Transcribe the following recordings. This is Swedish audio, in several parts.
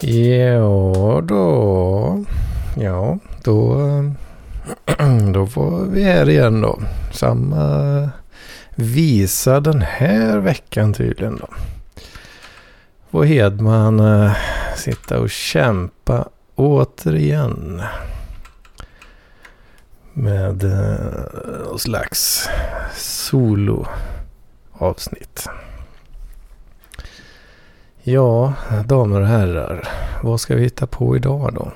Ja, då... Ja, då... Då var vi här igen då. Samma visa den här veckan tydligen då. Får Hedman äh, sitta och kämpa återigen. Med äh, någon slags solo avsnitt. Ja, damer och herrar. Vad ska vi hitta på idag då?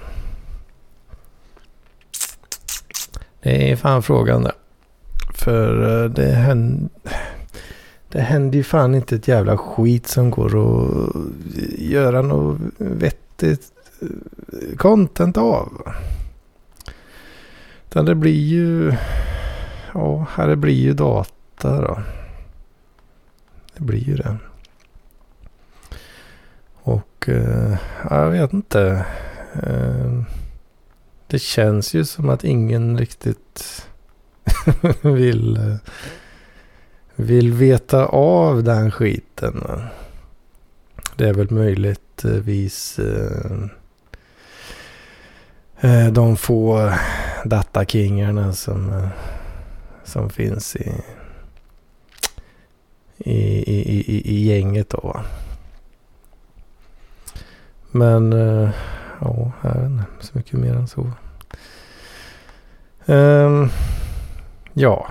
Det är fan frågan det. För eh, det händer, det händer ju fan inte ett jävla skit som går att göra något vettigt eh, content av. Utan det blir ju... Ja, här blir ju data då. Det blir ju det. Och eh, jag vet inte. Eh, det känns ju som att ingen riktigt vill, eh, vill veta av den skiten. Det är väl möjligtvis eh, eh, de få datakingarna som, som finns i, i, i, i, i gänget då. Men eh, ja, jag vet inte så mycket mer än så. Um, ja,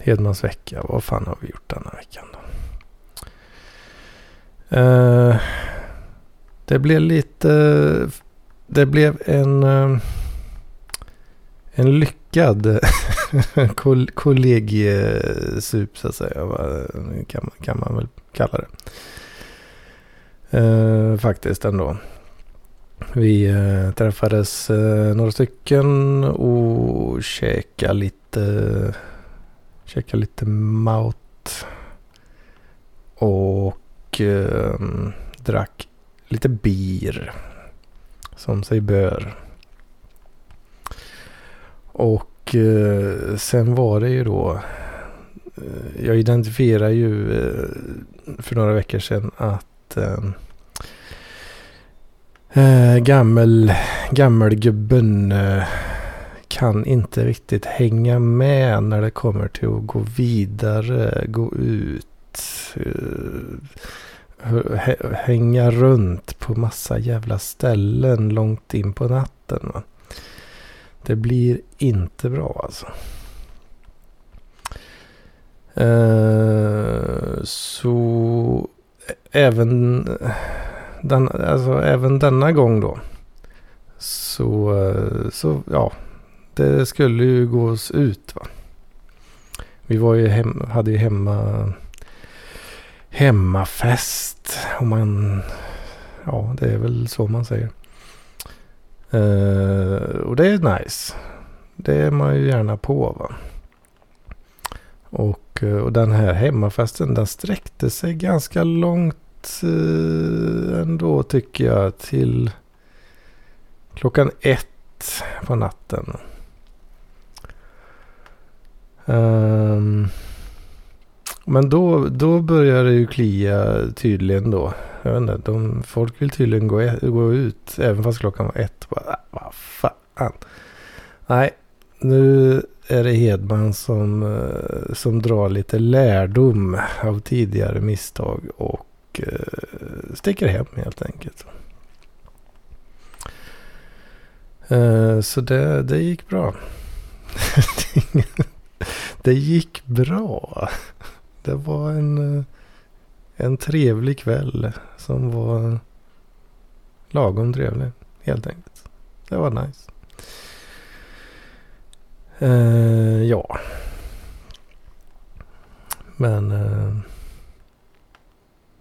Hedmans vecka. Vad fan har vi gjort denna veckan då? Uh, det blev lite... Det blev en... Eh, en lyckad koll kollegiesup så att säga. Kan, kan man väl kalla det. Eh, faktiskt ändå. Vi eh, träffades eh, några stycken och käkade lite, käkade lite maut. Och eh, drack lite bir. Som sig bör. Och eh, sen var det ju då. Eh, jag identifierar ju eh, för några veckor sedan att äh, gammel, gammelgubben eh, kan inte riktigt hänga med när det kommer till att gå vidare, gå ut. Hänga runt på massa jävla ställen långt in på natten. Va? Det blir inte bra alltså. Så även, den, alltså, även denna gång då. Så, så ja, det skulle ju gås ut va. Vi var ju hem, hade ju hemma hemmafest. Om man, ja det är väl så man säger. Uh, och det är nice. Det är man ju gärna på va. Och eh, och, den här hemmafesten den sträckte sig ganska långt eh, ändå tycker jag. Till klockan ett på natten. Um, men då, då börjar det ju klia tydligen då. Jag vet inte, de, folk vill tydligen gå, gå ut även fast klockan var ett. Bara, ah, vad fan. Nej, nu är det Hedman som, eh, som drar lite lärdom av tidigare misstag och eh, sticker hem helt enkelt. Eh, så det, det gick bra. det gick bra. Det var en, en trevlig kväll som var lagom trevlig helt enkelt. Det var nice. Uh, ja. Men... Uh,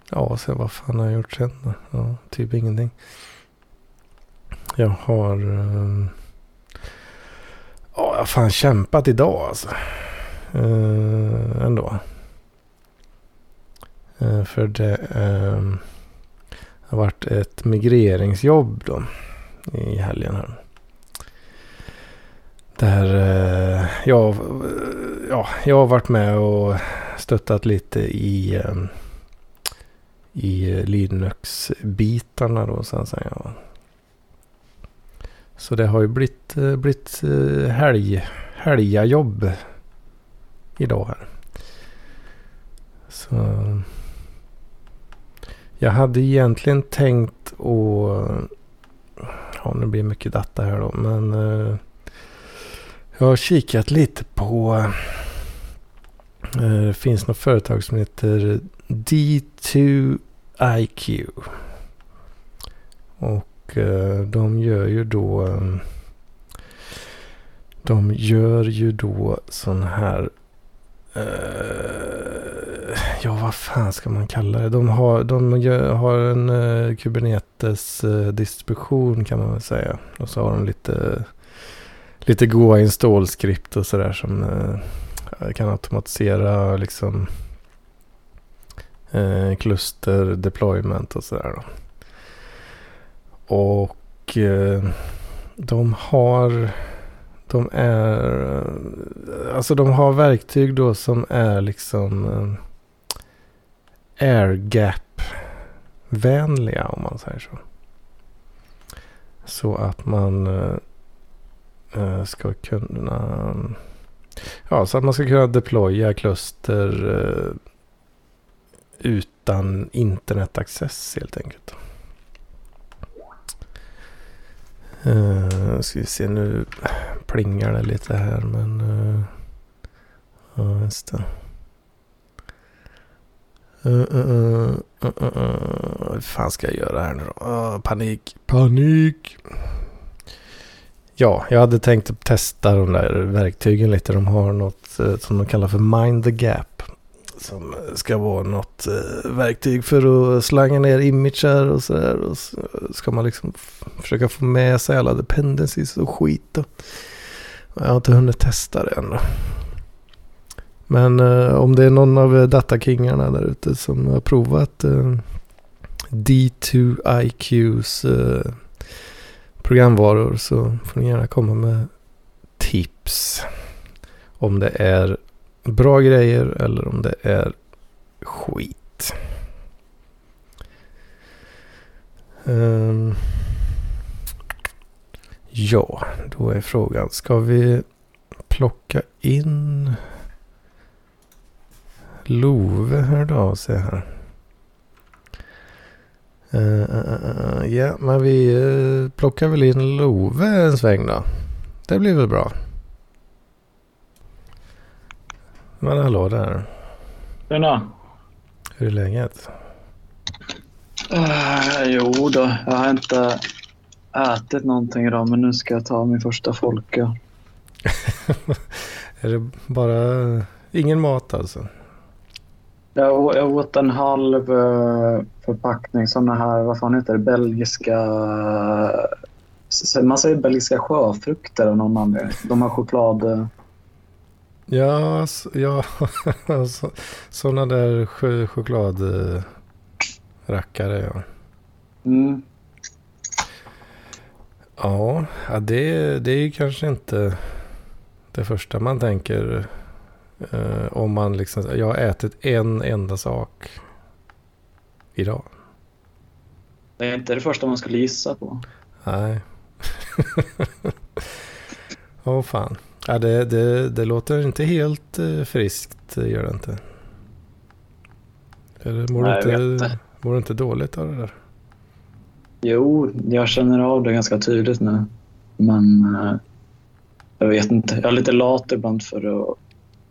ja, sen vad fan har jag gjort sen då? Ja, typ ingenting. Jag har... Uh, ja, jag har fan kämpat idag alltså. Uh, ändå. Uh, för det har varit ett migreringsjobb då. I helgen här. Där eh, jag, ja, jag har varit med och stöttat lite i, eh, i Linux-bitarna då så att säga. Så det har ju blivit, eh, blivit eh, helg, helgajobb idag här. Så jag hade egentligen tänkt att... Ja, nu blir det mycket data här då. Men eh, jag har kikat lite på... Eh, det finns något företag som heter D2IQ. Och eh, de gör ju då... Eh, de gör ju då sån här ja, vad fan ska man kalla det? De har, de gör, har en Kubernetes-distribution kan man väl säga. Och så har de lite, lite goa installskript och sådär som eh, kan automatisera liksom eh, kluster deployment och sådär. Och eh, de har de är... Alltså de har verktyg då som är liksom eh, airgap vänliga om man säger så. Så att man Eh, ska kunna... Ja, så att man ska kunna deploya kluster eh, utan internetaccess helt enkelt. Uh, ska vi se nu plingar det lite här men... Uh, ja just det. Uh, uh, uh, Vad fan ska jag göra här nu då? Ah, panik, panik. Ja, jag hade tänkt testa de där verktygen lite. De har något eh, som de kallar för Mind the Gap. Som ska vara något eh, verktyg för att slanga ner imager och sådär. Och så ska man liksom försöka få med sig alla dependencies och skit. Jag har inte hunnit testa det ännu. Men eh, om det är någon av eh, datakingarna där ute som har provat eh, D2IQs eh, programvaror så får ni gärna komma med tips. Om det är bra grejer eller om det är skit. Um, ja, då är frågan. Ska vi plocka in Love hörde av sig här. Uh, uh, uh, ja, men vi plockar väl in Love en sväng då. Det blir väl bra. Men hallå där. Tjena. Hur är läget? Uh, jo då, jag har inte ätit någonting idag men nu ska jag ta min första folka. är det bara ingen mat alltså? Jag, jag åt en halv uh, förpackning sådana här, vad fan heter det, belgiska... Man säger belgiska sjöfrukter av någon anledning. De har choklad... Uh, Ja, ja sådana där ch chokladrackare ja. Mm. Ja, det, det är ju kanske inte det första man tänker. Uh, om man liksom, jag har ätit en enda sak idag. Det är inte det första man skulle gissa på. Nej. Åh oh, fan. Ja, det, det, det låter inte helt eh, friskt, gör det inte. Eller mår, Nej, du inte, mår du inte dåligt av det där? Jo, jag känner av det ganska tydligt nu. Men eh, jag vet inte. Jag är lite lat ibland för att...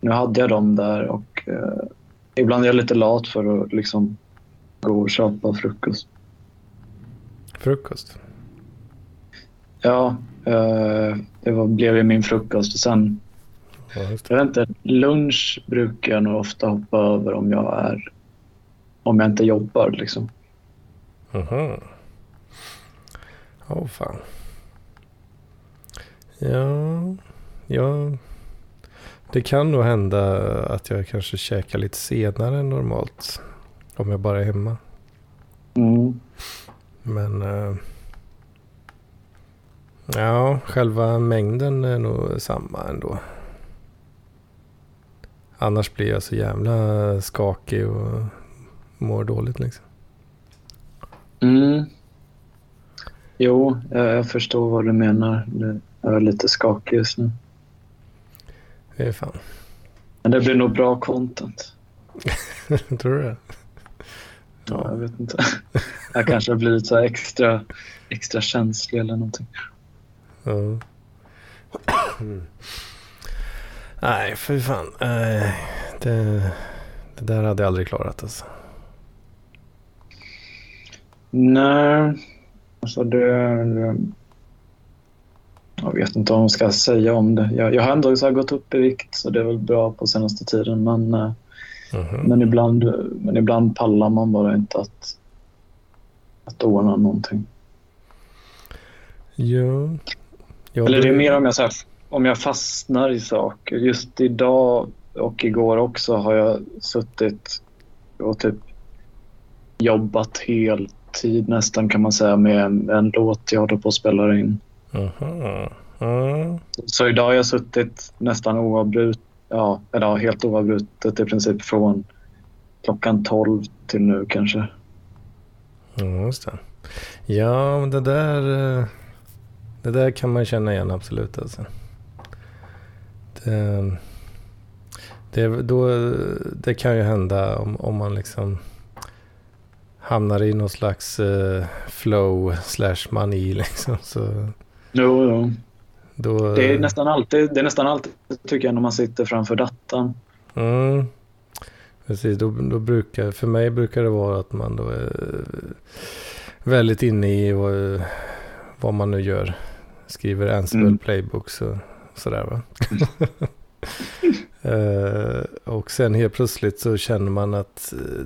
Nu hade jag dem där och eh, ibland är jag lite lat för att liksom gå och köpa frukost. Frukost? Ja, eh, det var, blev ju min frukost. Och sen, ja, jag vet inte, lunch brukar jag nog ofta hoppa över om jag, är, om jag inte jobbar. Liksom. Jaha. Åh oh, fan. Ja, ja. Det kan nog hända att jag kanske käkar lite senare än normalt. Om jag bara är hemma. Mm. Men... Uh, Ja, själva mängden är nog samma ändå. Annars blir jag så jävla skakig och mår dåligt liksom. Mm. Jo, jag, jag förstår vad du menar. Jag är lite skakig just nu. Det är fan. Men det blir nog bra content. Tror du det? Ja, jag vet inte. Jag kanske har blivit så extra, extra känslig eller någonting. Ja. Mm. Nej, för fan. Nej, det, det där hade jag aldrig klarat alltså. Nej, alltså det... det- Jag vet inte vad man ska säga om det. Jag, jag har ändå så gått upp i vikt så det är väl bra på senaste tiden. Men, eh, Mhm. men, ibland, men ibland pallar man bara inte att, att ordna någonting. Ja. Jag Eller det är mer om jag, så här, om jag fastnar i saker. Just idag och igår också har jag suttit och typ jobbat heltid nästan kan man säga med en, en låt jag håller på att spela in. Aha. Ja. Så idag har jag suttit nästan oavbrutet, ja, eller helt oavbrutet i princip från klockan 12 till nu kanske. Ja, just det. Ja, men det där, eh, det där kan man känna igen absolut. Alltså. Det, det, då, det kan ju hända om, om man liksom hamnar i någon slags eh, flow slash mani. Liksom, så Jo, jo. då, Det är nästan alltid, det är nästan alltid tycker jag när man sitter framför datorn. Mm. Precis, då, då brukar, för mig brukar det vara att man då är väldigt inne i vad, vad man nu gör. Skriver Ansible Mm. playbooks och sådär va. Eh, och sen helt plötsligt så känner man att eh,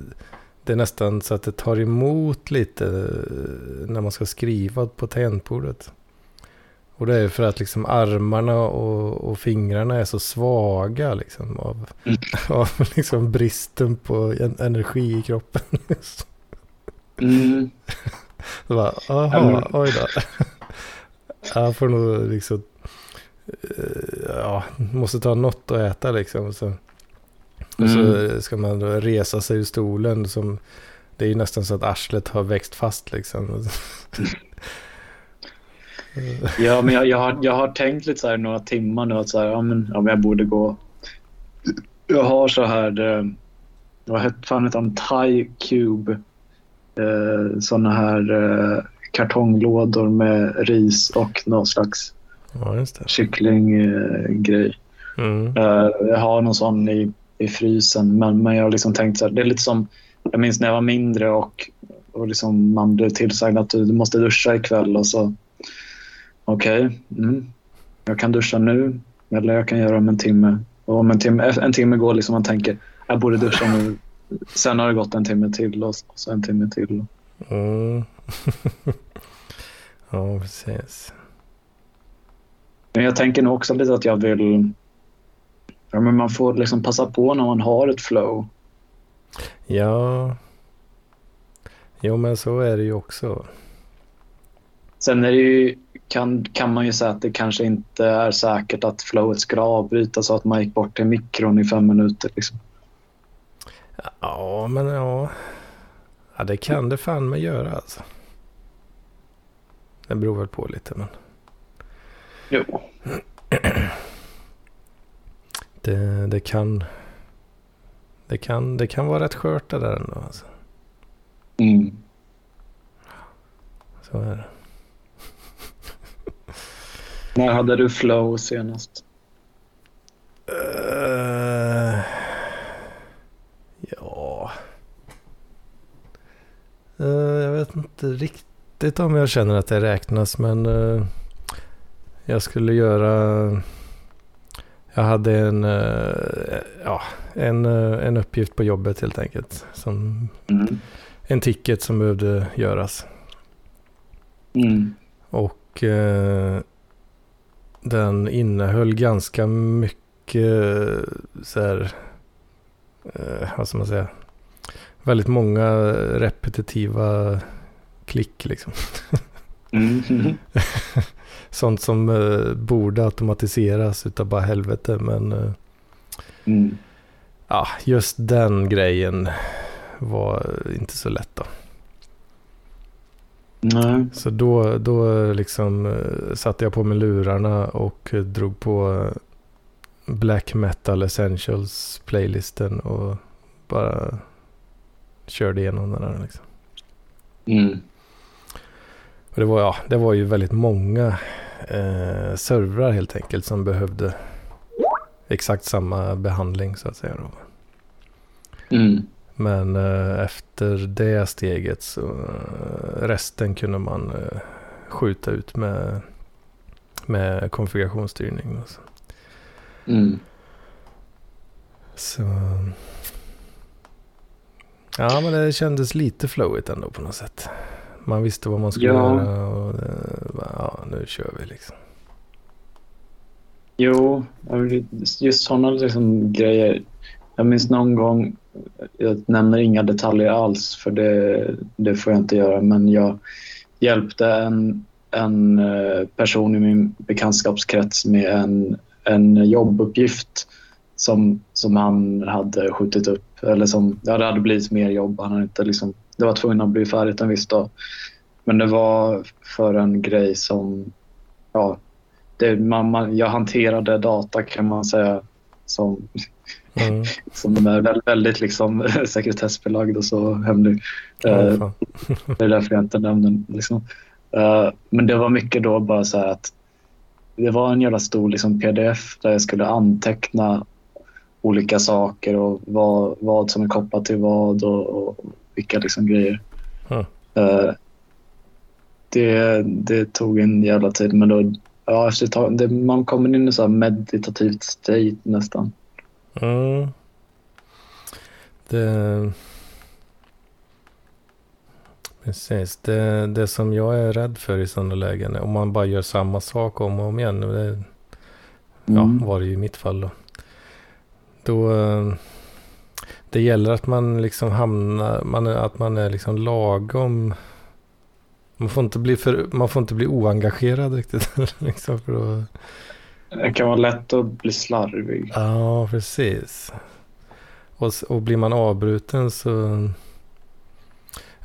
det är nästan så att det tar emot lite eh, när man ska skriva på tangentbordet. Och det är för att liksom armarna och, och fingrarna är så svaga liksom av, Mm. av liksom bristen på en, energi i kroppen. Mm. Så bara, aha, oj då. Jag får nog liksom, eh, ja, måste ta något att äta liksom. Och så, och så Mm. ska man då resa sig ur stolen som, det är ju nästan så att arslet har växt fast liksom. Ja, men jag, jag, har, jag har tänkt lite så här några timmar nu att så här, ja, men, ja, men jag borde gå. Jag har så här, eh, vad hette fan heter de? Thai Cube. Eh, såna här eh, kartonglådor med ris och någon slags Ja, kycklinggrej. Eh. Mm. Eh, jag har någon sån i, i frysen, men, men jag har liksom tänkt så här, det är lite som, jag minns när jag var mindre och, och liksom man blev tillsagd att du, du måste duscha ikväll och så, okej, mm, jag kan duscha nu eller jag kan göra om en timme. Och om en timme, en timme går liksom man tänker, jag borde duscha nu. Sen har det gått en timme till och så en timme till. Mm. ja, precis. Men jag tänker nog också lite att jag vill, ja men man får liksom passa på när man har ett flow. Ja. Jo, men så är det ju också. Sen är det ju, kan, kan man ju säga att det kanske inte är säkert att flowet skulle avbrytas så att man gick bort till mikron i fem minuter. Liksom. Ja, men ja. Ja, det kan det fan med göra alltså. Det beror väl på lite, men Jo. det, det kan. Det kan, det kan vara rätt skört det där ändå. Alltså. Mm. Så är det. När hade du flow senast? Eh, ja. Eh, jag vet inte riktigt om jag känner att det räknas. Men eh, jag skulle göra. Jag hade en, ja, en, en uppgift på jobbet helt enkelt. Som, Mm. en ticket som behövde göras. Mm. Och eh, den innehöll ganska mycket så här, eh, vad ska man säga, väldigt många repetitiva klick liksom. Mm. Sånt som eh, borde automatiseras utav bara helvete. Men eh, Mm. ja, just den grejen var inte så lätt då. Nej. Så då, då liksom eh, satte jag på mig lurarna och drog på eh, Black Metal Essentials playlisten och bara körde igenom den här liksom. Mm. Och det var, ja, det var ju väldigt många eh, servrar helt enkelt som behövde exakt samma behandling så att säga. Då. Mm. Men eh, efter det steget så eh, resten kunde man eh, skjuta ut med, med konfigurationsstyrning. och Så. Mm. så ja, men det kändes lite flowigt ändå på något sätt. Man visste vad man skulle Ja. göra och ja, nu kör vi liksom. Jo, just sådana liksom grejer. Jag minns någon gång, jag nämner inga detaljer alls för det, det får jag inte göra, men jag hjälpte en, en eh, person i min bekantskapskrets med en, en jobbuppgift som, som han hade skjutit upp. Eller som, ja, det hade blivit mer jobb. Han hade inte liksom, det var tvungen att bli färdigt en viss dag. Men det var för en grej som, ja, det, man, man, jag hanterade data kan man säga som, Mm. som är väldigt, liksom, sekretessbelagd och så hemlig. Fan. det är därför jag inte nämnde den. Liksom. Eh, men det var mycket då bara så här att det var en jävla stor liksom, pdf där jag skulle anteckna olika saker och vad, vad som är kopplat till vad och, och vilka liksom, grejer. Mm. Eh, det, det tog en jävla tid men då, ja, efter ett tag, det, man kommer in i så meditativt state nästan. Mm. Det... Precis. Det, det som jag är rädd för i sådana lägen om man bara gör samma sak om och om igen. Det, ja, Mm. var det ju i mitt fall då. Då... Det gäller att man liksom hamnar... Man, att man är liksom lagom... Man får inte bli, för, man får inte bli oengagerad riktigt. liksom för att, Det kan vara lätt att bli slarvig. Ja, precis. Och, och blir man avbruten så...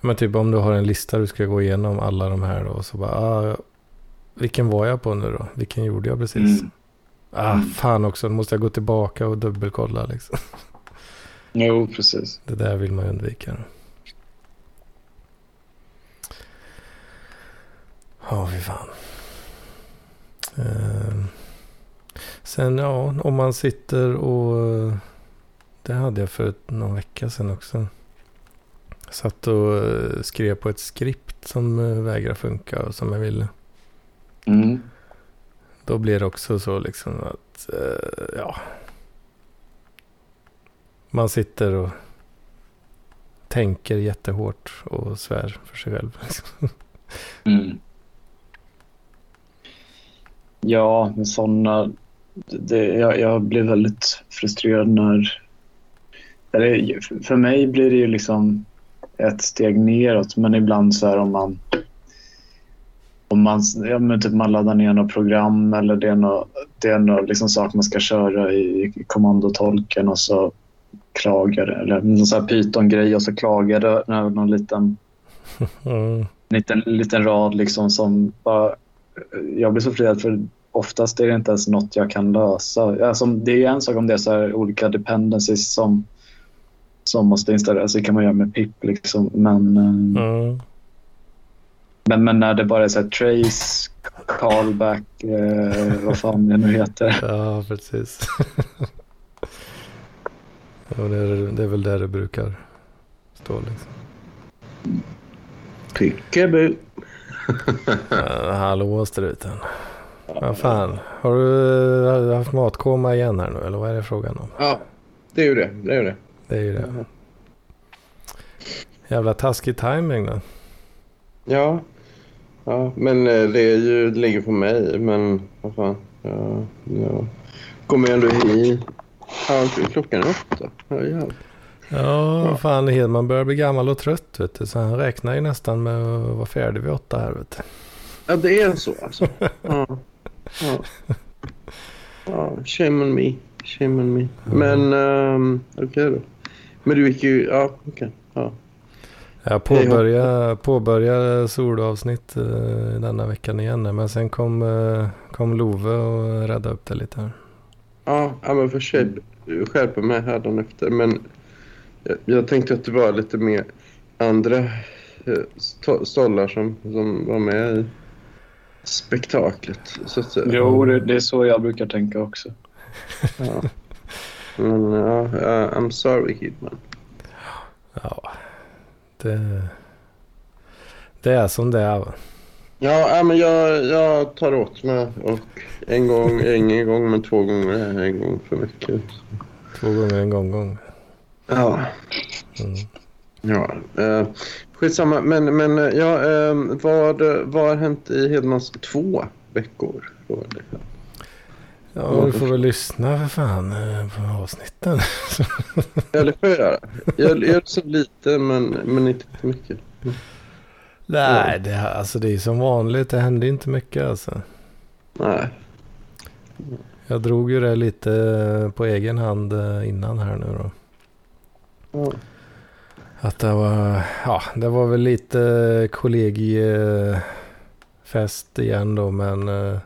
Men typ om du har en lista du ska gå igenom alla de här då. Och så bara, ah, vilken var jag på nu då? Vilken gjorde jag precis? Mm. Ah, Mm. fan också. Nu måste jag gå tillbaka och dubbelkolla liksom. Jo, precis. Det där vill man ju undvika. Ja, fy fan. Ehm. Sen ja, om man sitter och... Det hade jag för någon vecka sedan också. Satt och eh, skrev på ett skript som eh, vägrar funka och som jag ville. Mm. Då blir det också så liksom att, eh, ja. Man sitter och tänker jättehårt och svär för sig själv. liksom. Mm. Ja, sådana... Det, jag, jag blir väldigt frustrerad när... Eller, för mig blir det ju liksom ett steg neråt, men ibland så här om man... Om man, ja, men typ man laddar ner något program eller det är något, det är något liksom sak man ska köra i, i kommandotolken och så klagar det. Eller någon sån här Python-grej och så klagar det över någon liten Mm. liten, liten rad liksom som bara... Jag blir så frustrerad för oftast är det inte ens något jag kan lösa. Alltså, det är en sak om det är så här olika dependencies som, som måste installeras. Det kan man göra med pip liksom. Men, Mm. men, men när det bara är så här trace, callback, eh, vad fan det nu heter. Ja, precis. ja, det, är, det är väl där det brukar stå liksom. Pickeby. Uh, hallå struten. Vad fan, har du haft matkoma igen här nu eller vad är det frågan om? Ja, det är ju det. Det är ju det. Det är ju det. Jävla taskig timing då. Ja. Ja, men eh, det, är ju, det ligger på mig. Men vad fan. Ja, ja. Kommer jag ändå hit. Ja, klockan är åtta. Ja, jävlar. Ja, fan Hedman börjar bli gammal och trött vet du. Så han räknar ju nästan med att vara färdig vid åtta här vet du. ja, det är så alltså. Ja. Ja. ja shame on me. Shame on me. Men um, okej då. Men du gick ju... Ja, okej. Ja. Jag påbörjade, påbörjade solavsnitt uh, denna veckan igen. Men sen kom, uh, kom Love och räddade upp det lite. Här. Ja, ja men för sig skärpa mig här efter. Men jag, jag tänkte att det var lite mer andra uh, stollar som, som var med i spektaklet. Så att, jo, det, det, är så jag brukar tänka också. ja. Men ja, uh, I'm sorry Kidman. Ja, det, det är som det är. Ja, men jag, jag tar åt mig. Och en gång, ingen gång, men två gånger en gång för mycket. Två gånger en gång, gång. Ja. Mm. Ja, eh, skitsamma. Men, men ja, eh, vad, vad har hänt i Hedmans två veckor? Ja, du får väl lyssna för fan eh, på avsnitten. ja, det får jag göra. Jag så lite, men, men inte för mycket. Mm. Nej, det, alltså, det är som vanligt. Det händer inte mycket alltså. Nej. Jag drog ju det lite på egen hand eh, innan här nu då. Mm. Att det var, ja, det var väl lite kollegiefest igen då, men eh,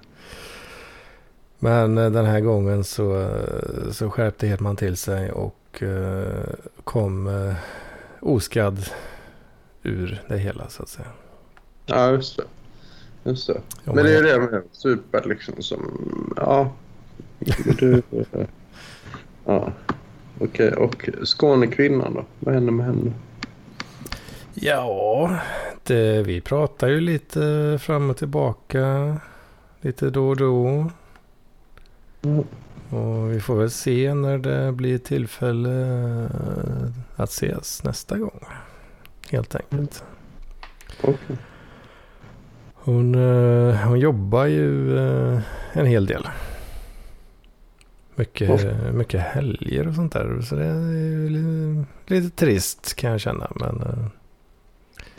men eh, den här gången så, eh, så skärpte Hedman till sig och kom oskadd ur det hela så att säga. Ja, just det. Just det. Men det är det med super liksom som, ja. Du, ja. Okej, och Skånekvinnan då? Vad hände med henne? Ja, det, vi pratar ju lite fram och tillbaka. Lite då och då. Mm. Och vi får väl se när det blir tillfälle att ses nästa gång. Helt enkelt. Mm. Okay. Hon, eh, hon jobbar ju eh, en hel del. Mycket, oh. mycket helger och sånt där. Så det är lite, lite trist kan jag känna. Men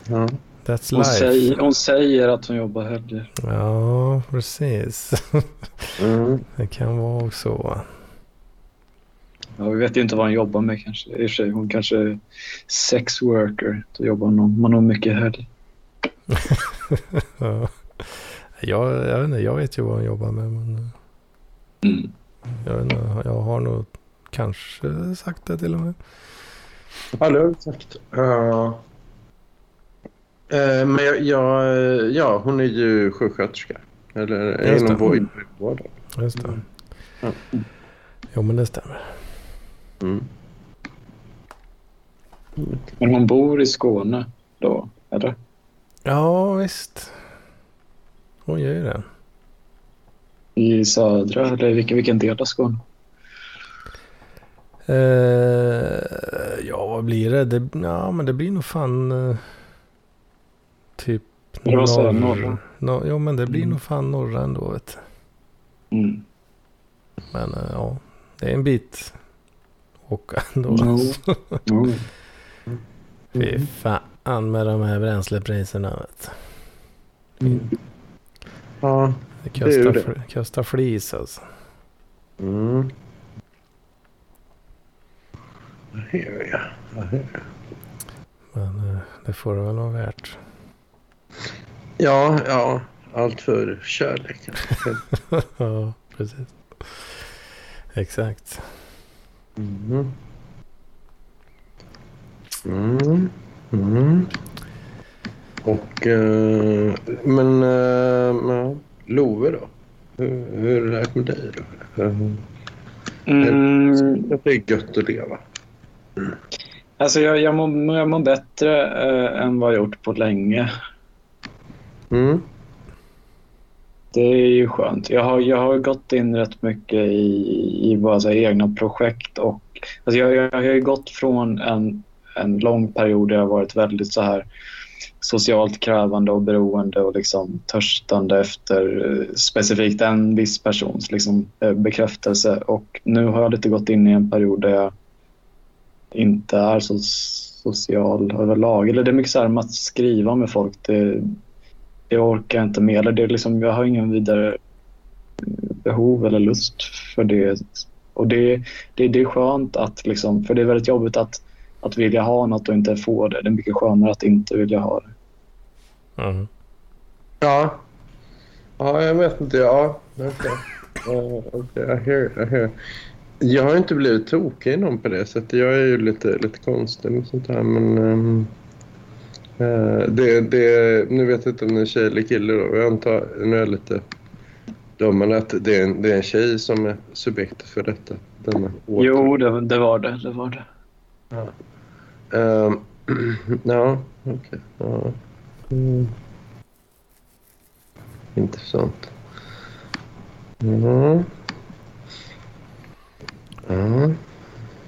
ja. That's hon, life. Säger, hon säger att hon jobbar helger. Ja, precis. Mm. Det kan vara så. Ja, vi vet ju inte vad hon jobbar med kanske. I och för sig, hon kanske är sex worker. Då jobbar hon, man har mycket helg. ja. jag, jag, vet inte, jag vet ju vad hon jobbar med. Men... Mm. Jag, vet inte, jag har nog kanske sagt det till och med. Ja, det har du sagt. Uh, Eh, men jag, jag, ja, hon är ju sjuksköterska. Eller inom vården. Just det. Mm. Ja. Jo, men det stämmer. Mm. Men hon bor i Skåne då, eller? Ja, visst. Hon gör ju det. I södra, eller vilken, vilken del av Skåne? Uh, ja, vad blir det? det? Ja, men det blir nog fan... Uh, Typ norr. norra. No, ja men det blir mm. nog fan norra ändå vet du. Mm. Men uh, ja, det är en bit åka ändå. No. no. Fy fan med de här bränslepriserna vet mm. Ja, kostar, det, kostar flis alltså. Mm. Men uh, det får det väl vara värt. Ja, ja. Allt för kärleken. ja, precis. Exakt. Mm. Mm. Mm. Och, uh, men, uh, Love då? Hur, hur är det med dig då? Mm. Det är gött att leva. Mm. Alltså jag, jag, mår, jag mår bättre äh, än vad jag gjort på länge. Mm. Det är ju skönt. Jag har, jag har gått in rätt mycket i, i bara så egna projekt. Och, alltså jag, jag, jag har ju gått från en, en lång period där jag varit väldigt så här socialt krävande och beroende och liksom törstande efter eh, specifikt en viss persons liksom, eh, bekräftelse. Och nu har jag lite gått in i en period där jag inte är så social överlag. Eller det är mycket så här med att skriva med folk. Det, jag orkar inte med. Eller det är liksom, jag har ingen vidare behov eller lust för det. Och det, det, det är skönt att, liksom, för det är väldigt jobbigt att att vilja ha något och inte få det. Det är mycket skönare att inte vilja ha det. Mm. Ja. Ja, jag vet inte. Ja, okej. Okay. Uh, okay. I hear, I hear. Jag har inte blivit tokig någon på det sättet. Jag är ju lite, lite konstig med sånt här. Men, um, uh, det, det, nu vet jag inte om det är tjej eller kille. Då. Jag antar, nu är jag lite dömande, att det är, en, det är en tjej som är subjekt för detta. jo, det, det, var det. det, var det. Ja, Ehm, ja okej. Okay. Ja. Mm. Intressant.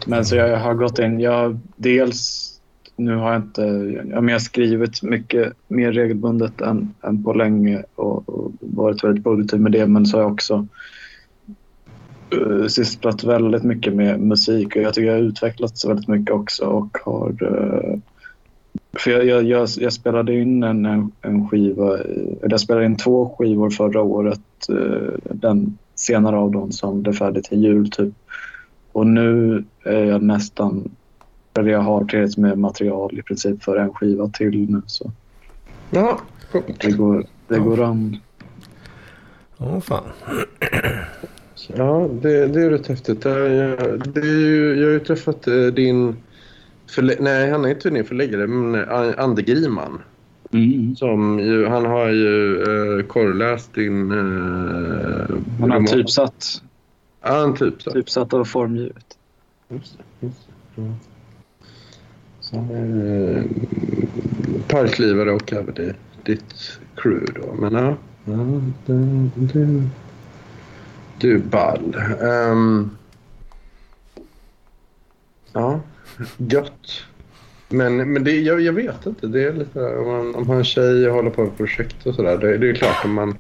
Men så jag har gått in, jag dels nu har jag inte, jag har skrivit mycket mer regelbundet än, än på länge och, och varit väldigt produktiv med det men så har jag också sysslat väldigt mycket med musik och jag tycker jag har utvecklats väldigt mycket också och har uh, för jag, jag, jag, jag, spelade in en, en skiva, jag spelade in två skivor förra året. Den senare av dem som blev färdig till jul typ. Och nu är jag nästan, eller jag har tillräckligt med material i princip för en skiva till nu. Så. Ja, det går, det går an. Åh oh, fan. Ja, det, det är rätt häftigt. Det är, det är ju, jag har ju träffat eh, din... Förlä- nej, han är inte din förläggare, men eh, Ande Griman. Mm. Som ju, han har ju uh, korrläst din... Uh, han har typsatt Ja, en typsatt. Typsatt och formgivet. Just det. Just det. Så, eh, parklivare och även det, ditt crew då. Men ja, ja det, det, du ball. Um, ja, gött. Men, men det, jag, jag vet inte. Det är lite om man, om man är tjej och håller på med projekt och sådär. Det, det är klart om man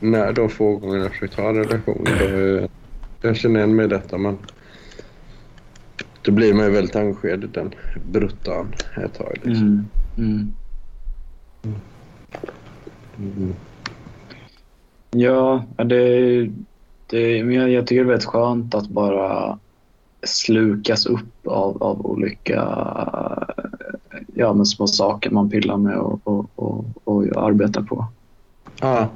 när de få gånger jag försökt ha en relation då är jag känner igen mig i detta. Men då blir man ju väldigt engagerad i den bruttan ett tag. Liksom. Mm. Mm. Mm. Ja, det, det, men jag, tycker det är väldigt skönt att bara slukas upp av, av olika ja, men små saker man pillar med och, och, och, och arbetar på. Ja.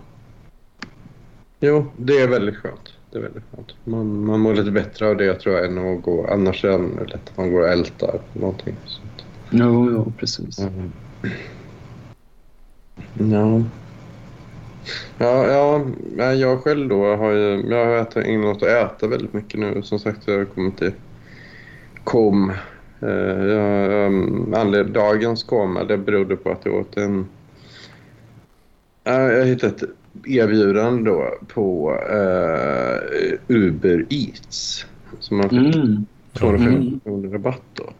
Jo, det är väldigt skönt det är väldigt skönt. Man, man mår lite bättre av det tror jag än att gå... Annars är det lätt att man går och ältar någonting. Sånt. Jo, jo, precis. Mm. Ja. Ja, ja, jag själv då har ju... Jag har ätit, ägnat att äta väldigt mycket nu. Som sagt, jag har kommit till KOM. Eh, jag, anled, dagens koma det berodde på att jag åt en... Jag hittade ett erbjudande då på uh, Uber Eats. Som man fick mm. 250 mm. kronor rabatt då.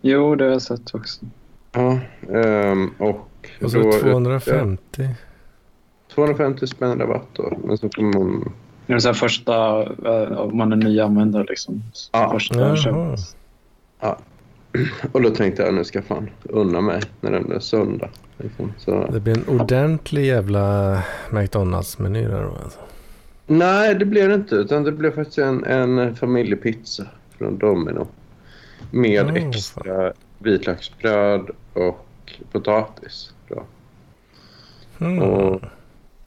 Jo, det har jag sett också. Ja, um, och... Och så 250? Ja, 250 spänn rabatt då. Men så kommer man... Det är så första, uh, om man är ny användare liksom. Ja. Första ja. Och då tänkte jag nu ska fan unna mig när den är söndag. Liksom. Så... Det blir en ordentlig jävla McDonalds-meny där då alltså. Nej, det blev det inte. Utan det blev faktiskt en, en familjepizza från Domino. Med oh, extra fan. vitlöksbröd och potatis. Då. Mm. Och,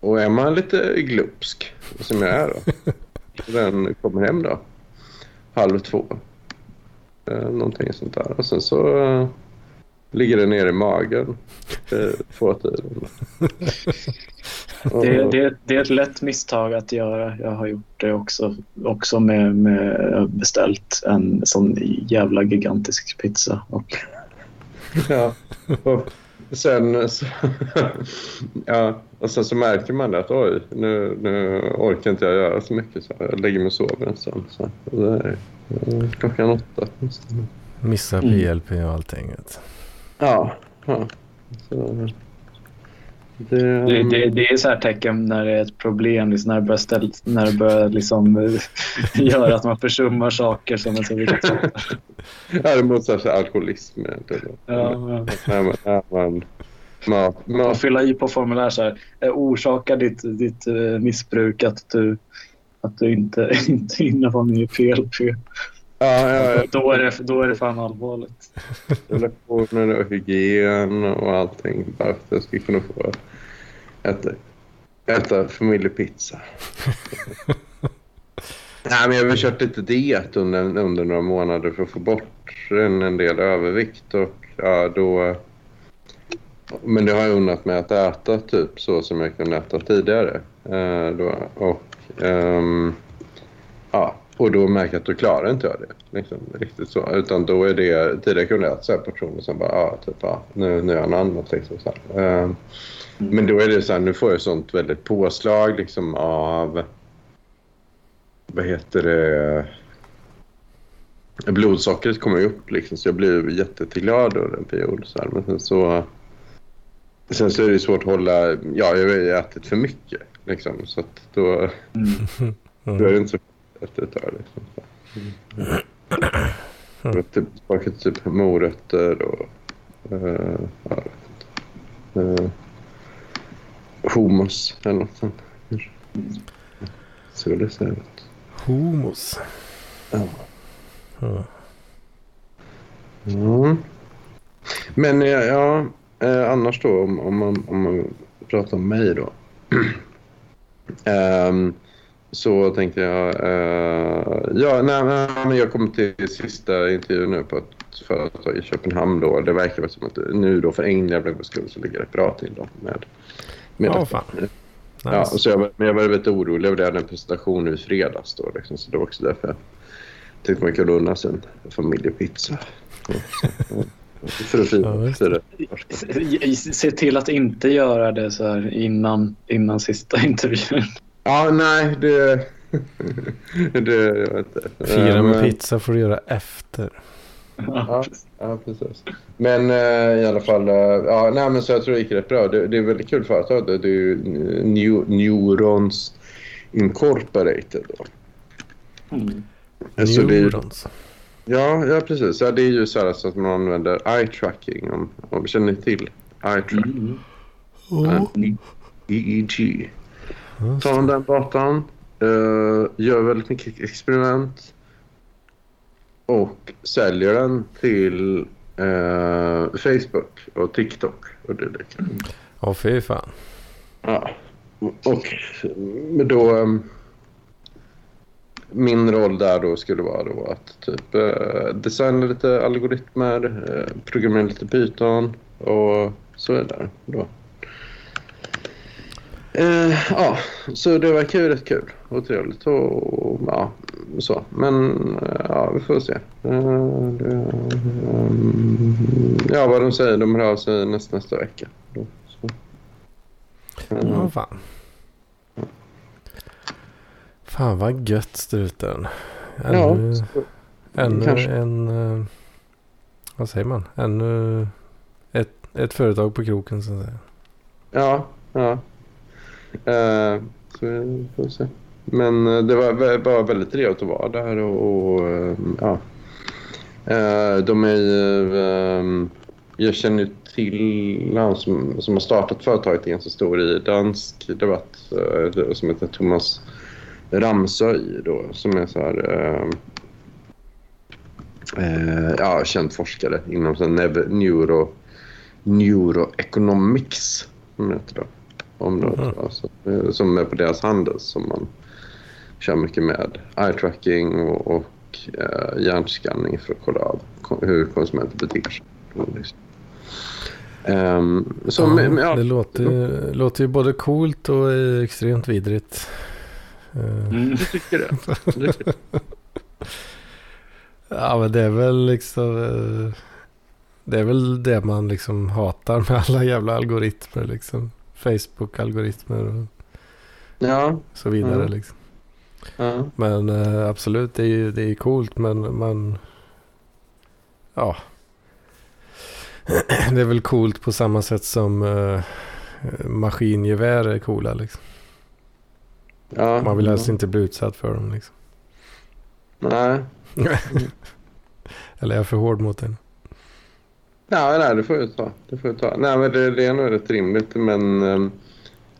och är man lite glupsk, som jag är då. den kommer hem då. Halv två. Eh, någonting sånt där. Och sen så eh, ligger det ner i magen eh, två tiden. det, det, det, är ett lätt misstag att göra. Jag har gjort det också, också med, med beställt en sån jävla gigantisk pizza. Och... ja, och sen så, ja, och sen så märker man att oj, nu, nu orkar inte jag göra så mycket så jag lägger mig och sover en stund. Så, det är, klockan åtta. Missa PLP och allting. Ja. ja. Så, det, det, det, det, är så här tecken när det är ett problem, liksom när det börjar, ställ, när det börjar liksom, göra att man försummar saker som är så viktiga. ja, det är motsatsen alkoholism. Ja. När man, när man, man, man... Fylla i på formulär så här, orsakar ditt, ditt uh, missbruk att du, att du inte, inte innehar med PLP. Ja, ja, ja. Då, är det, då är det fan allvarligt. Relationer och hygien och allting. Bara för att jag ska kunna få äta, äta familjepizza. Nej, men jag har kört lite diet under, under några månader för att få bort en, en del övervikt. Och, ja, då, men det har jag unnat mig att äta typ så som jag kunde äta tidigare. Eh, då, och, ja, och då märker jag att då klarar inte jag det. Liksom, riktigt så. Utan då är det, tidigare kunde jag äta portioner som bara, ja, typ, ja, nu, nu har jag något annat. Liksom, så här. Um, Men då är det så här, nu får jag sånt väldigt påslag liksom av, vad heter det, blodsockret kommer ju upp liksom, så jag blir jätteglad under en period. Så här. Men sen så, sen så är det svårt att hålla, ja, jag har ätit för mycket liksom, så att då, Mm. då är det inte så efter ett tag. Liksom. Mm. Typ, smaka typ morötter och... Uh, ja. Uh, hummus eller något sånt. Så det ser ut. Homos. Ja. Ja. Mm. Men eh, ja, eh, annars då om, om, man, om man pratar om mig då. Ehm, så tänkte jag... eh, ja, nej, nej, men jag kom till sista intervjun nu på ett företag i Köpenhamn. Då. Det verkar väl som att nu då för en jävla skull så ligger det bra till då med, med Ja, detta. fan. Ja, Nice. och så jag, men jag var lite orolig över det. Jag hade en presentation nu i fredags då. Liksom, så det var också därför jag tänkte man kunde unna sig en familjepizza. För att fira, Ja, Se till att inte göra det så här innan, innan sista intervjun. Ja, nej, det... det gör jag inte. Fira med men- pizza får du göra efter. Ja, ja precis. Men eh, i alla fall, eh, ja, nej, men så jag tror det gick rätt bra. Det, det är väldigt kul företag. Det, det är ju New, Neurons Incorporated. Då. Mm. Alltså, det är, Neurons. ja, ja, precis. Ja, det är ju så, här, så att man använder eye tracking. Om, om känner ni till eye tracking? Mm. Oh. EEG. Tar det. den datan, eh, gör väldigt mycket experiment och säljer den till eh, Facebook och TikTok. Och det där. Åh fy fan. Ja. Och men då... eh, Min roll där då skulle vara då att typ eh, designa lite algoritmer, eh, programmera lite Python och så vidare. Då. Eh, ja, så det verkar ju rätt kul och trevligt och ja, så. Men eh, ja, vi får se. Eh, det, ehm, ja, vad de säger, de hör av sig nästa, nästa vecka. Då, så. Ja, fan. Fan vad gött struten. ja, Ännu, så, ännu kanske. en... vad säger man? Ännu ett, ett företag på kroken så att säga. ja, ja. Eh, så vi får se. Men eh, det var bara väldigt trevligt att vara där och, och eh, ja. De är ju, ehm, jag känner ju till han som, som har startat företaget en som stor i dansk debatt som heter Thomas Ramsøy då som är så här ehm, eh, ja, känd forskare inom så neuro, neuroeconomics som det heter då området. Mhm. Alltså, som är på deras handel som man kör mycket med eye tracking och, och eh, hjärnskanning för att kolla av hur konsumenter beter sig. Ehm, så, ja, men, ja, Det låter, ju- låter ju både coolt och extremt vidrigt. Eh, Mm. du tycker det? Du tycker? Ja men det är väl liksom... eh, Det är väl det man liksom hatar med alla jävla algoritmer liksom. Facebook-algoritmer och Ja, så vidare Mm. liksom. ja, Men eh, absolut, det är ju det är coolt men man... Ja. Det är väl coolt på samma sätt som uh, maskingevär är coola liksom. ja. Man vill helst ja. inte bli utsatt för dem liksom. Nej. Eller är jag för hård mot den? Ja, nej, det får jag ta. Det får jag ta. Nej, men det, det är nog rätt rimligt. Men ehm,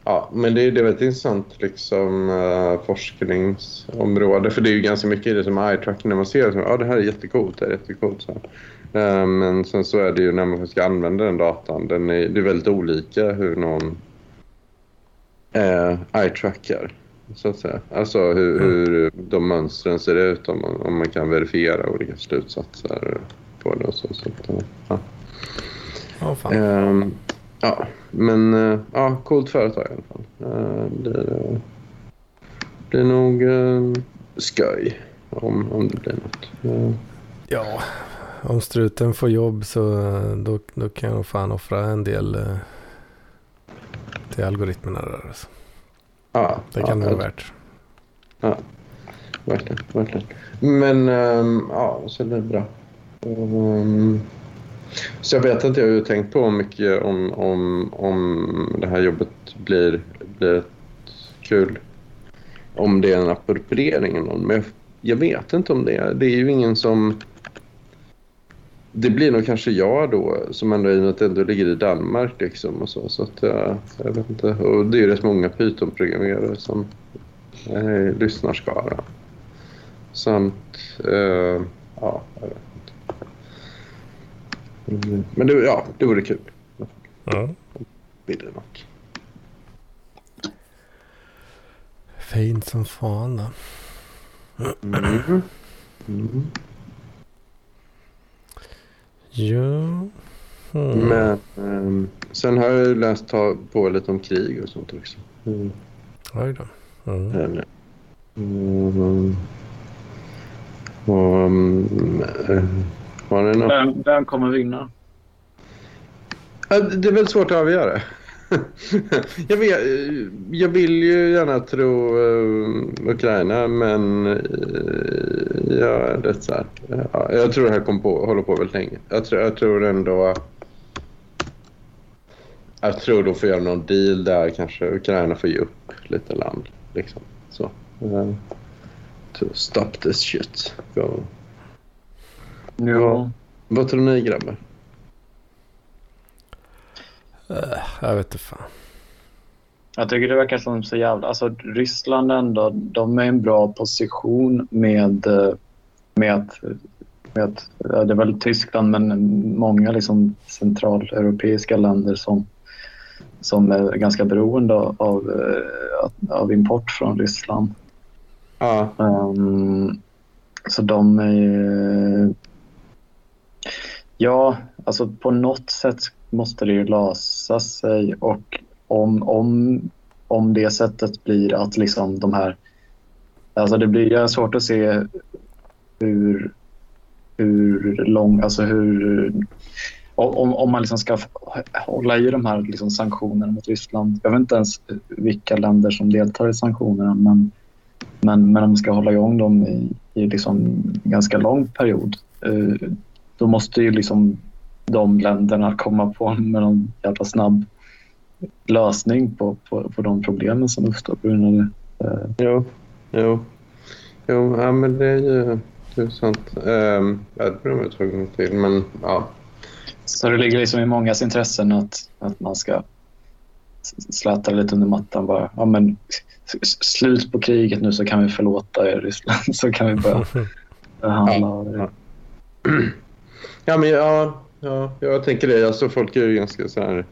Ja, men det, det är ett intressant liksom, uh, forskningsområde. För det är ju ganska mycket i det som eye tracking när man ser att ja, det här är jättecoolt. Det är jättecoolt så uh, men sen så är det ju när man ska använda den datan. Den är, det är väldigt olika hur någon uh, eye trackar. Så att säga. Alltså hur, mm. hur de mönstren ser ut. Om man, om man kan verifiera olika slutsatser på det och så. så att, ja. Oh. Um, Ja, men uh, ja, coolt företag i alla fall. Uh, det, det är nog uh, skoj om, om det blir något. Uh. Ja, om struten får jobb så då, då kan jag fan offra en del uh, till algoritmerna där. Alltså. Ja, det kan ja, det vara värt. Ja, verkligen. verkligen. Men um, ja, så det är bra. Um, så jag vet att jag har tänkt på mycket om, om, om det här jobbet blir, blir kul. Om det är en appropriering eller någon. Men jag, jag, vet inte om det är. Det är ju ingen som... Det blir nog kanske jag då som ändå i och med att ändå ligger i Danmark liksom och så. Så att jag, jag vet inte. Och det är ju rätt många Python-programmerare som eh, är lyssnarskara. Samt, eh, ja, jag vet men det, ja, det vore kul. Ja. Fint som fan då. Mm. Mm. Ja. Mm. Men um, sen har jag läst på lite om krig och sånt också. Mm. Oj då. Mm. Eller, mm. Och, um? Vem, vem kommer vinna? Det är väldigt svårt att avgöra. jag, vet, jag vill ju gärna tro uh, Ukraina, men uh, jag är rätt så här. Ja, jag tror det här kommer på, håller på väldigt länge. Jag tror, jag tror ändå... Jag tror de får göra någon deal där kanske. Ukraina får ge upp lite land. Liksom. Så. To stop this shit. Go. Ja. Vad tror ni grabbar? Uh, jag vet inte fan. Jag tycker det verkar som så jävla... Alltså Ryssland ändå, de är i en bra position med, med att... Med att ja, det är väl Tyskland, men många liksom centraleuropeiska länder som, som är ganska beroende av, av, av import från Ryssland. Ja. Um, så de är Ja, alltså på något sätt måste det ju lösa sig och om, om, om det sättet blir att liksom de här... Alltså det blir svårt att se hur, hur lång... Alltså hur... Om, om man liksom ska hålla i de här liksom sanktionerna mot Ryssland. Jag vet inte ens vilka länder som deltar i sanktionerna men, men, men om man ska hålla igång dem i, i liksom ganska lång period eh, då måste ju liksom de länderna komma på med någon jävla snabb lösning på, på, på de problemen som uppstår på grund av det. Uh. Jo, jo. jo ja, men det är ju det är sant. Um, jag tror är tvungna till, men ja. Så det ligger liksom i mångas intressen att, att man ska släta lite under mattan bara. Ja, men slut på kriget nu så kan vi förlåta er Ryssland så kan vi börja handla. Ja, ja. Ja, men ja, ja, jag tänker det. Alltså, folk är ju ganska så här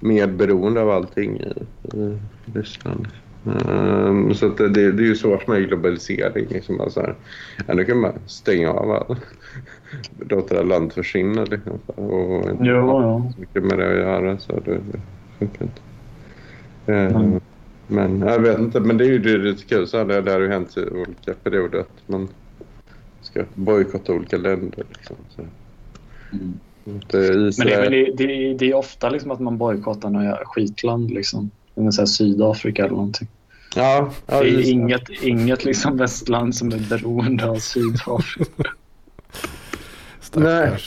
medberoende av allting i, i Ryssland. Um, så det, det, är ju svårt med globalisering. Liksom, alltså här, ja, nu kan man stänga av all, låta land försvinna. Liksom, och inte jo, ha så mycket med det att göra. Så det, det funkar inte. Uh, mm. Men jag vet inte, men det är ju det, det kul. Så det, det har ju hänt i olika perioder att man ska bojkotta olika länder. Liksom, så. Mm. Men det, det, det, det, är ofta liksom att man bojkottar några skitland. Liksom. Säga Sydafrika eller någonting. Ja, ja, det är inget, inget liksom västland som är beroende av Sydafrika. Nej.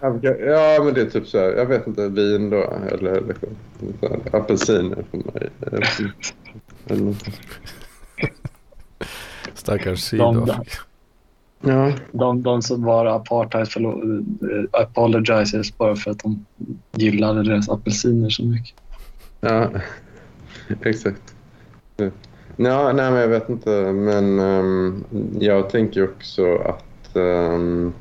Ja, men det är typ så här. Jag vet inte, vin då. Eller liksom, apelsiner för mig. Stackars Sydafrika. Ja. De, de som var apartheid apologizers bara för att de gillade deras apelsiner så mycket. Ja. exakt. Ja, nej, men jag vet inte. Men um, jag tänker också att... Um,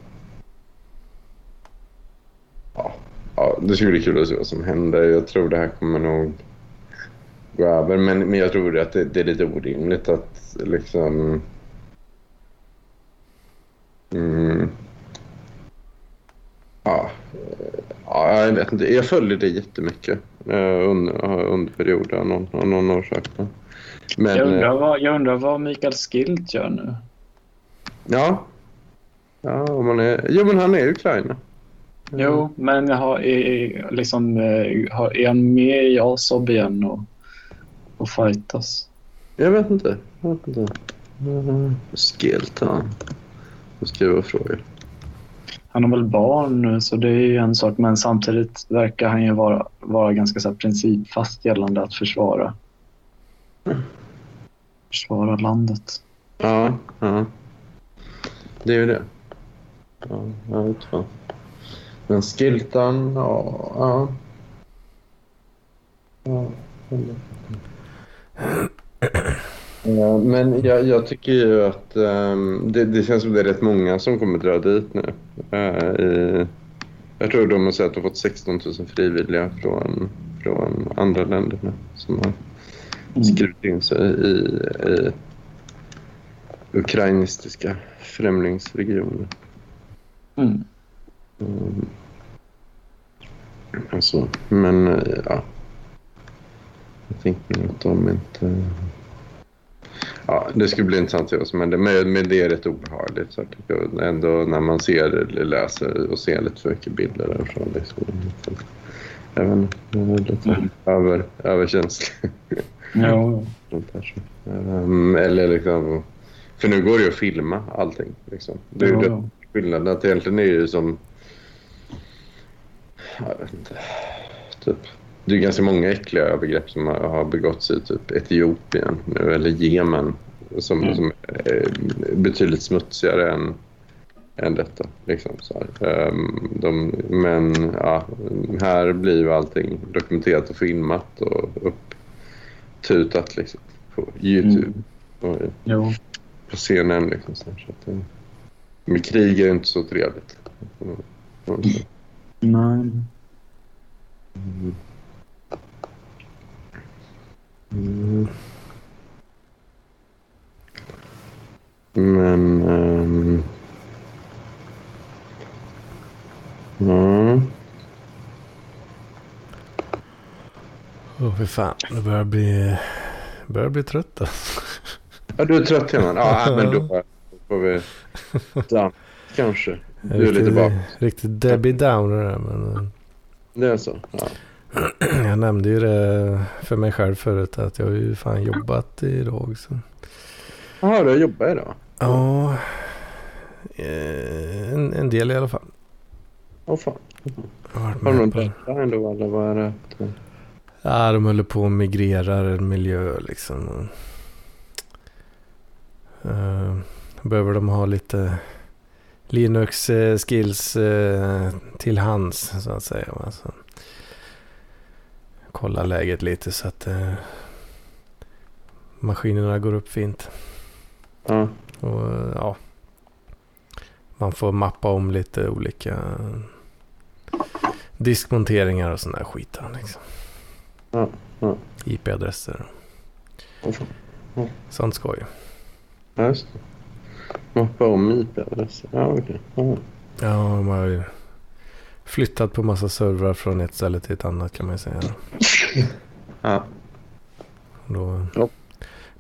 ja, ja, det skulle bli kul att se vad som händer. Jag tror det här kommer nog gå över. Men, men jag tror att det, det är lite orimligt att liksom... Mm, ja, ja, jag vet inte. Jag följer det jättemycket uh, under, under perioden av någon, någon orsak. Men, jag, undrar vad, jag undrar vad Mikael Skilt gör nu. Ja. Ja, om man är, jo, men han är Ukraina. Jo, men har, är, liksom, är han med i Asob igen och, och fightas? Jag vet inte. Jag vet inte. Uh, Skilt, han. Skriva frågor. Han har väl barn nu, så det är ju en sak. Men samtidigt verkar han ju vara, vara ganska så principfast gällande att försvara. Mm försvara landet. Ja, ja. Det är ju det. Ja, jag vet fan. Men Skiltan, ja. ja. ja. Men jag, jag, tycker ju att um, det, det, känns som det är rätt många som kommer dra dit nu. Uh, i, jag tror de har sagt att de har fått 16 000 frivilliga från, från andra länder nu som har skrivit in sig i, i ukrainistiska främlingsregioner. Mm. Mm. Alltså, men ja. Jag tänkte att de inte... Ja, det skulle bli intressant att se som händer. Men, men det är rätt obehagligt. Så jag, ändå när man ser eller läser och ser lite för mycket bilder därifrån. Liksom. Jag vet inte, jag är lite mm. över, överkänslig. Ja. um, eller liksom... För nu går det ju att filma allting. Liksom. Det är ju ja. skillnaden. Att egentligen är det som... Jag vet inte. Typ. Det är ganska många äckliga övergrepp som har begåtts i typ Etiopien nu, eller Jemen som, mm. som är betydligt smutsigare än, än detta. Liksom, så um, de, men ja, här blir ju allting dokumenterat och filmat och upp, tutat liksom, på Youtube. Mm. Och. På CNN liksom. Så, att, eh, men krig är inte så trevligt. Nej. Mm. Mm. Men... Um, mm. Åh oh, för fan, det börjar bli, börjar bli trött alltså. Ja, du är trött Johan. Ja, men då får vi... Down. Kanske. Du är riktigt, lite bak. Riktigt Debbie Downer där, men... Eh. Det är så? Ja. Jag nämnde ju det för mig själv förut att jag har ju fan jobbat idag också. Jaha, du har jobbat idag? Ja. Eh, en, en del i alla fall. Åh fan. Har du någon deadline då eller vad är det? Ja, de håller på att migrera en miljö liksom. Uh, behöver de ha lite Linux skills till hands så att säga. Alltså, kolla läget lite så att uh, maskinerna går upp fint. Mm. Och ja, man får mappa om lite olika diskmonteringar och sån där skit. Liksom. Ja, ja. IP-adresser. Ja. Sånt skoj. Ja, just det. Mappa om IP-adresser. Ja, okej. Okay. Ja. ja, flyttat på massa servrar från ett ställe till ett annat kan man ju säga. Ja. Då ja.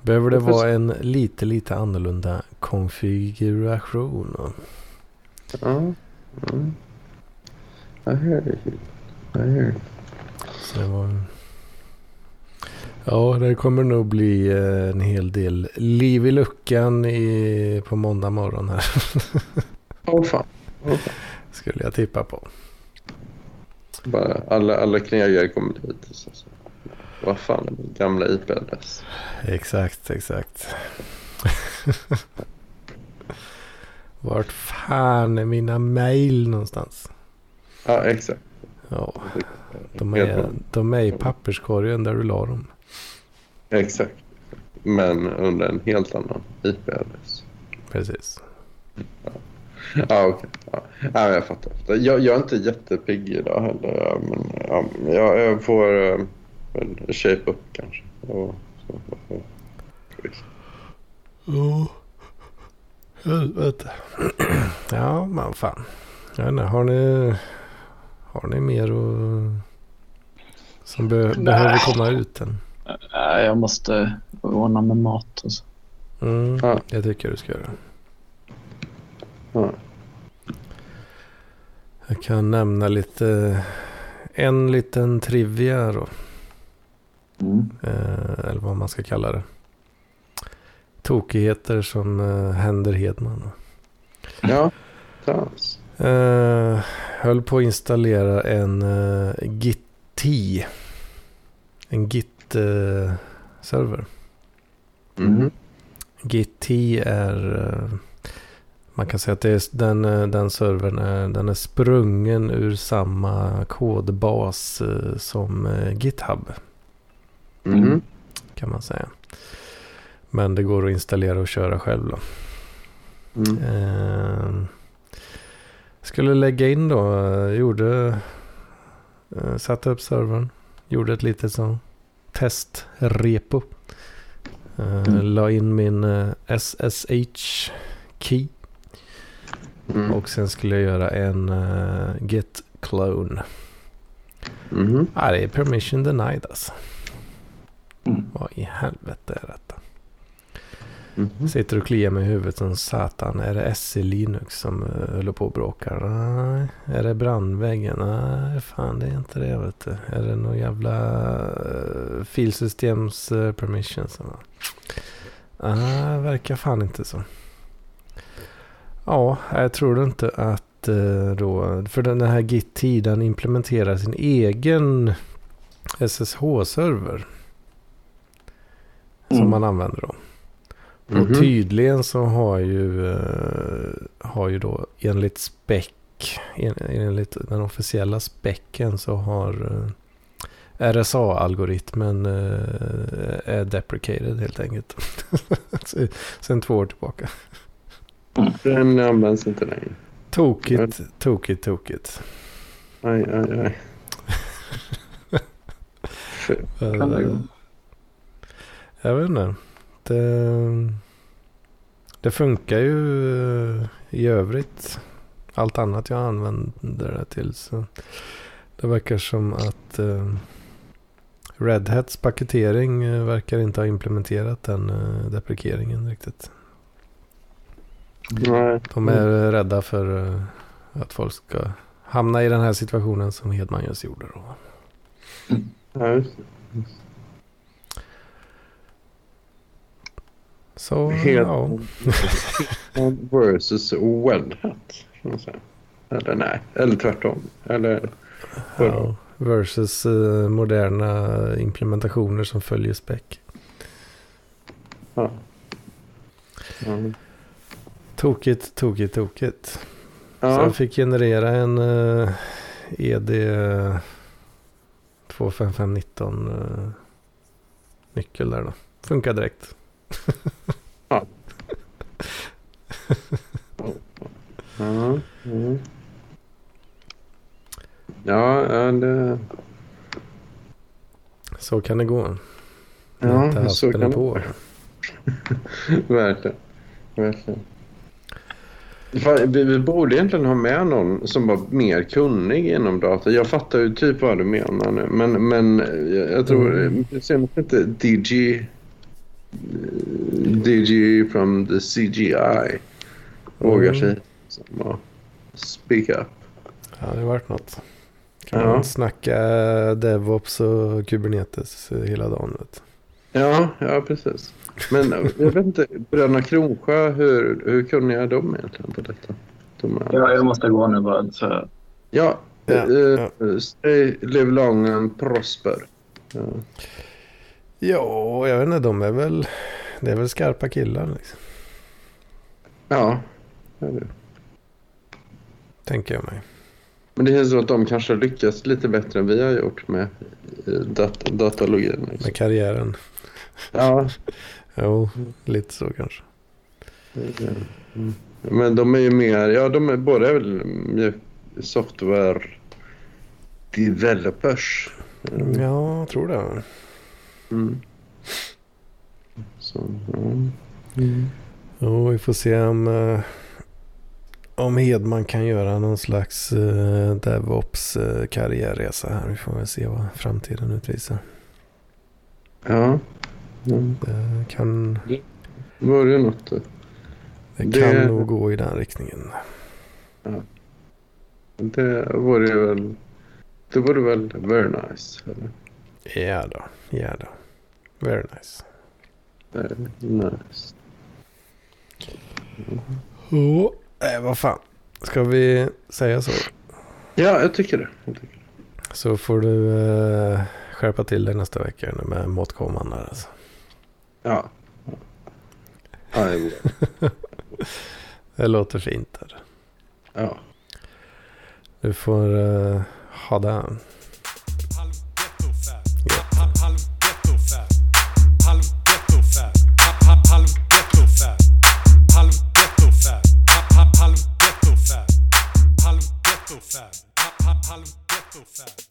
behöver det vara en lite, lite annorlunda konfiguration. Ja. ja. I hear you. I hear you. Så det var... Ja, det kommer nog bli eh, en hel del liv i luckan i, på måndag morgon här. Åh oh, fan. Oh, fan. Skulle jag tippa på. Bara alla, alla knegare kommer dit. Så, så. Vad fan är min gamla IP-adress? Exakt, exakt. Vart fan är mina mail någonstans? Ja, exakt. Ja, de är, de är i papperskorgen där du la dem. Exakt. Men under en helt annan IP-adress. Precis. Ja, ah, okej. Okay. Ja. ja, jag fattar. Jag, jag är inte jättepigg idag heller. Men ja, jag, jag får uh, shape upp kanske. Och, så, och, Ja. Helvete. Ja, men fan. Jag vet inte, har ni, har ni mer och, som be, behöver komma ut än? Jag måste ordna med mat och så. Mm, ja. Det tycker du ska göra. Ja. Jag kan nämna lite, en liten trivia då. Mm. Eh, eller vad man ska kalla det. Tokigheter som eh, händer Hedman. Ja, tans. Eh, höll på att installera en uh, Git En Git-server. Uh, mm. Git är... Man kan säga att det är den, den servern är, den är sprungen ur samma kodbas uh, som GitHub. Mm. Kan man säga. Men det går att installera och köra själv då. Mm. Uh, skulle lägga in då, gjorde, uh, satte upp servern, gjorde ett litet så testrepo. Uh, mm. La in min SSH key. Mm. Och sen skulle jag göra en git clone. Mm. Ah, det är permission denied alltså. Mm. Vad i helvete är detta? Mm. Sitter och kliar mig i huvudet som satan. Är det SE Linux som uh, håller på och bråkar? Nej. Är det brandväggen? Nej, fan det är inte det vet du. Är det någon jävla uh, filsystems uh, permissions? Nej, uh, verkar fan inte så. Ja, jag tror inte att uh, då, för den här Git den implementerar sin egen SSH-server. Mm. Som man använder då. Mm -hmm. Och tydligen så har ju, uh, har ju då enligt spec, en, enligt den officiella specken så har eh, RSA-algoritmen är deprecated helt enkelt. Sen två år tillbaka. Den används inte längre. Tokigt, tokigt, tokigt. Aj, aj, aj. jag vet inte. Det, det funkar ju eh, i övrigt. Allt annat jag använder det till. Så det verkar som att uh, Red Hats paketering uh, verkar inte ha implementerat den deprekeringen riktigt. Nej. De är rädda för uh, att folk ska hamna i den här situationen som Hedman just gjorde. Då. Ja, just Så, Helt ja. versus Red Hat. Eller nej, eller tvärtom. Eller ja, versus uh, moderna implementationer som följer spec. Ja. Mm. Tokigt, tokigt, tokigt. Ja. Så jag fick generera en uh, ED 25519 uh, nyckel där då. Funkar direkt ja. Mm. Ja, det... Så kan det gå. Ja, så kan det gå. Verkligen. Verkligen. Vi, borde egentligen ha med någon som var mer kunnig inom data. Jag fattar ju typ vad du menar nu. Men, men jag tror, mm. inte DG DG from the CGI vågar mm. sig som speak up. Ja, det har varit något. Kan ja. man snacka DevOps och Kubernetes hela dagen. Vet. Ja, ja, precis. Men jag vet inte, Bröderna Kronsjö, hur, hur kunniga är de egentligen på detta? De är... Ja, jag måste gå nu bara. Så... Ja, ja, uh, ja. stay, live long and prosper. Ja. Ja, jag vet inte. De är väl, det är väl skarpa killar liksom. Ja, det är det. Tänker jag mig. Men det känns som att de kanske har lyckats lite bättre än vi har gjort med dat datalogin. Liksom. Med karriären. Ja. jo, lite så kanske. Mm. Men de är ju mer, ja de är båda är väl software developers. Ja, jag tror det. Mm. Så, ja. Mm. Jo, vi får se om, eh, om Hedman kan göra någon slags uh, DevOps karriärresa här. Vi får väl se vad framtiden utvisar. Ja. Mm. Det kan... Var det något? Det, det kan nog gå i den riktningen. Ja. Det vore ju väl... Det vore väl very nice. Eller? Ja då. Ja då. Very nice. Very nice. Oh, äh, vad fan. Ska vi säga så? Ja, jag tycker det. Jag tycker det. Så får du äh, skärpa till dig nästa vecka nu med måttkomman där alltså. Ja. Ja, jag Det låter fint. Där. Ja. Du får uh, ha det. Halv ghetto fab. Halv ghetto fab.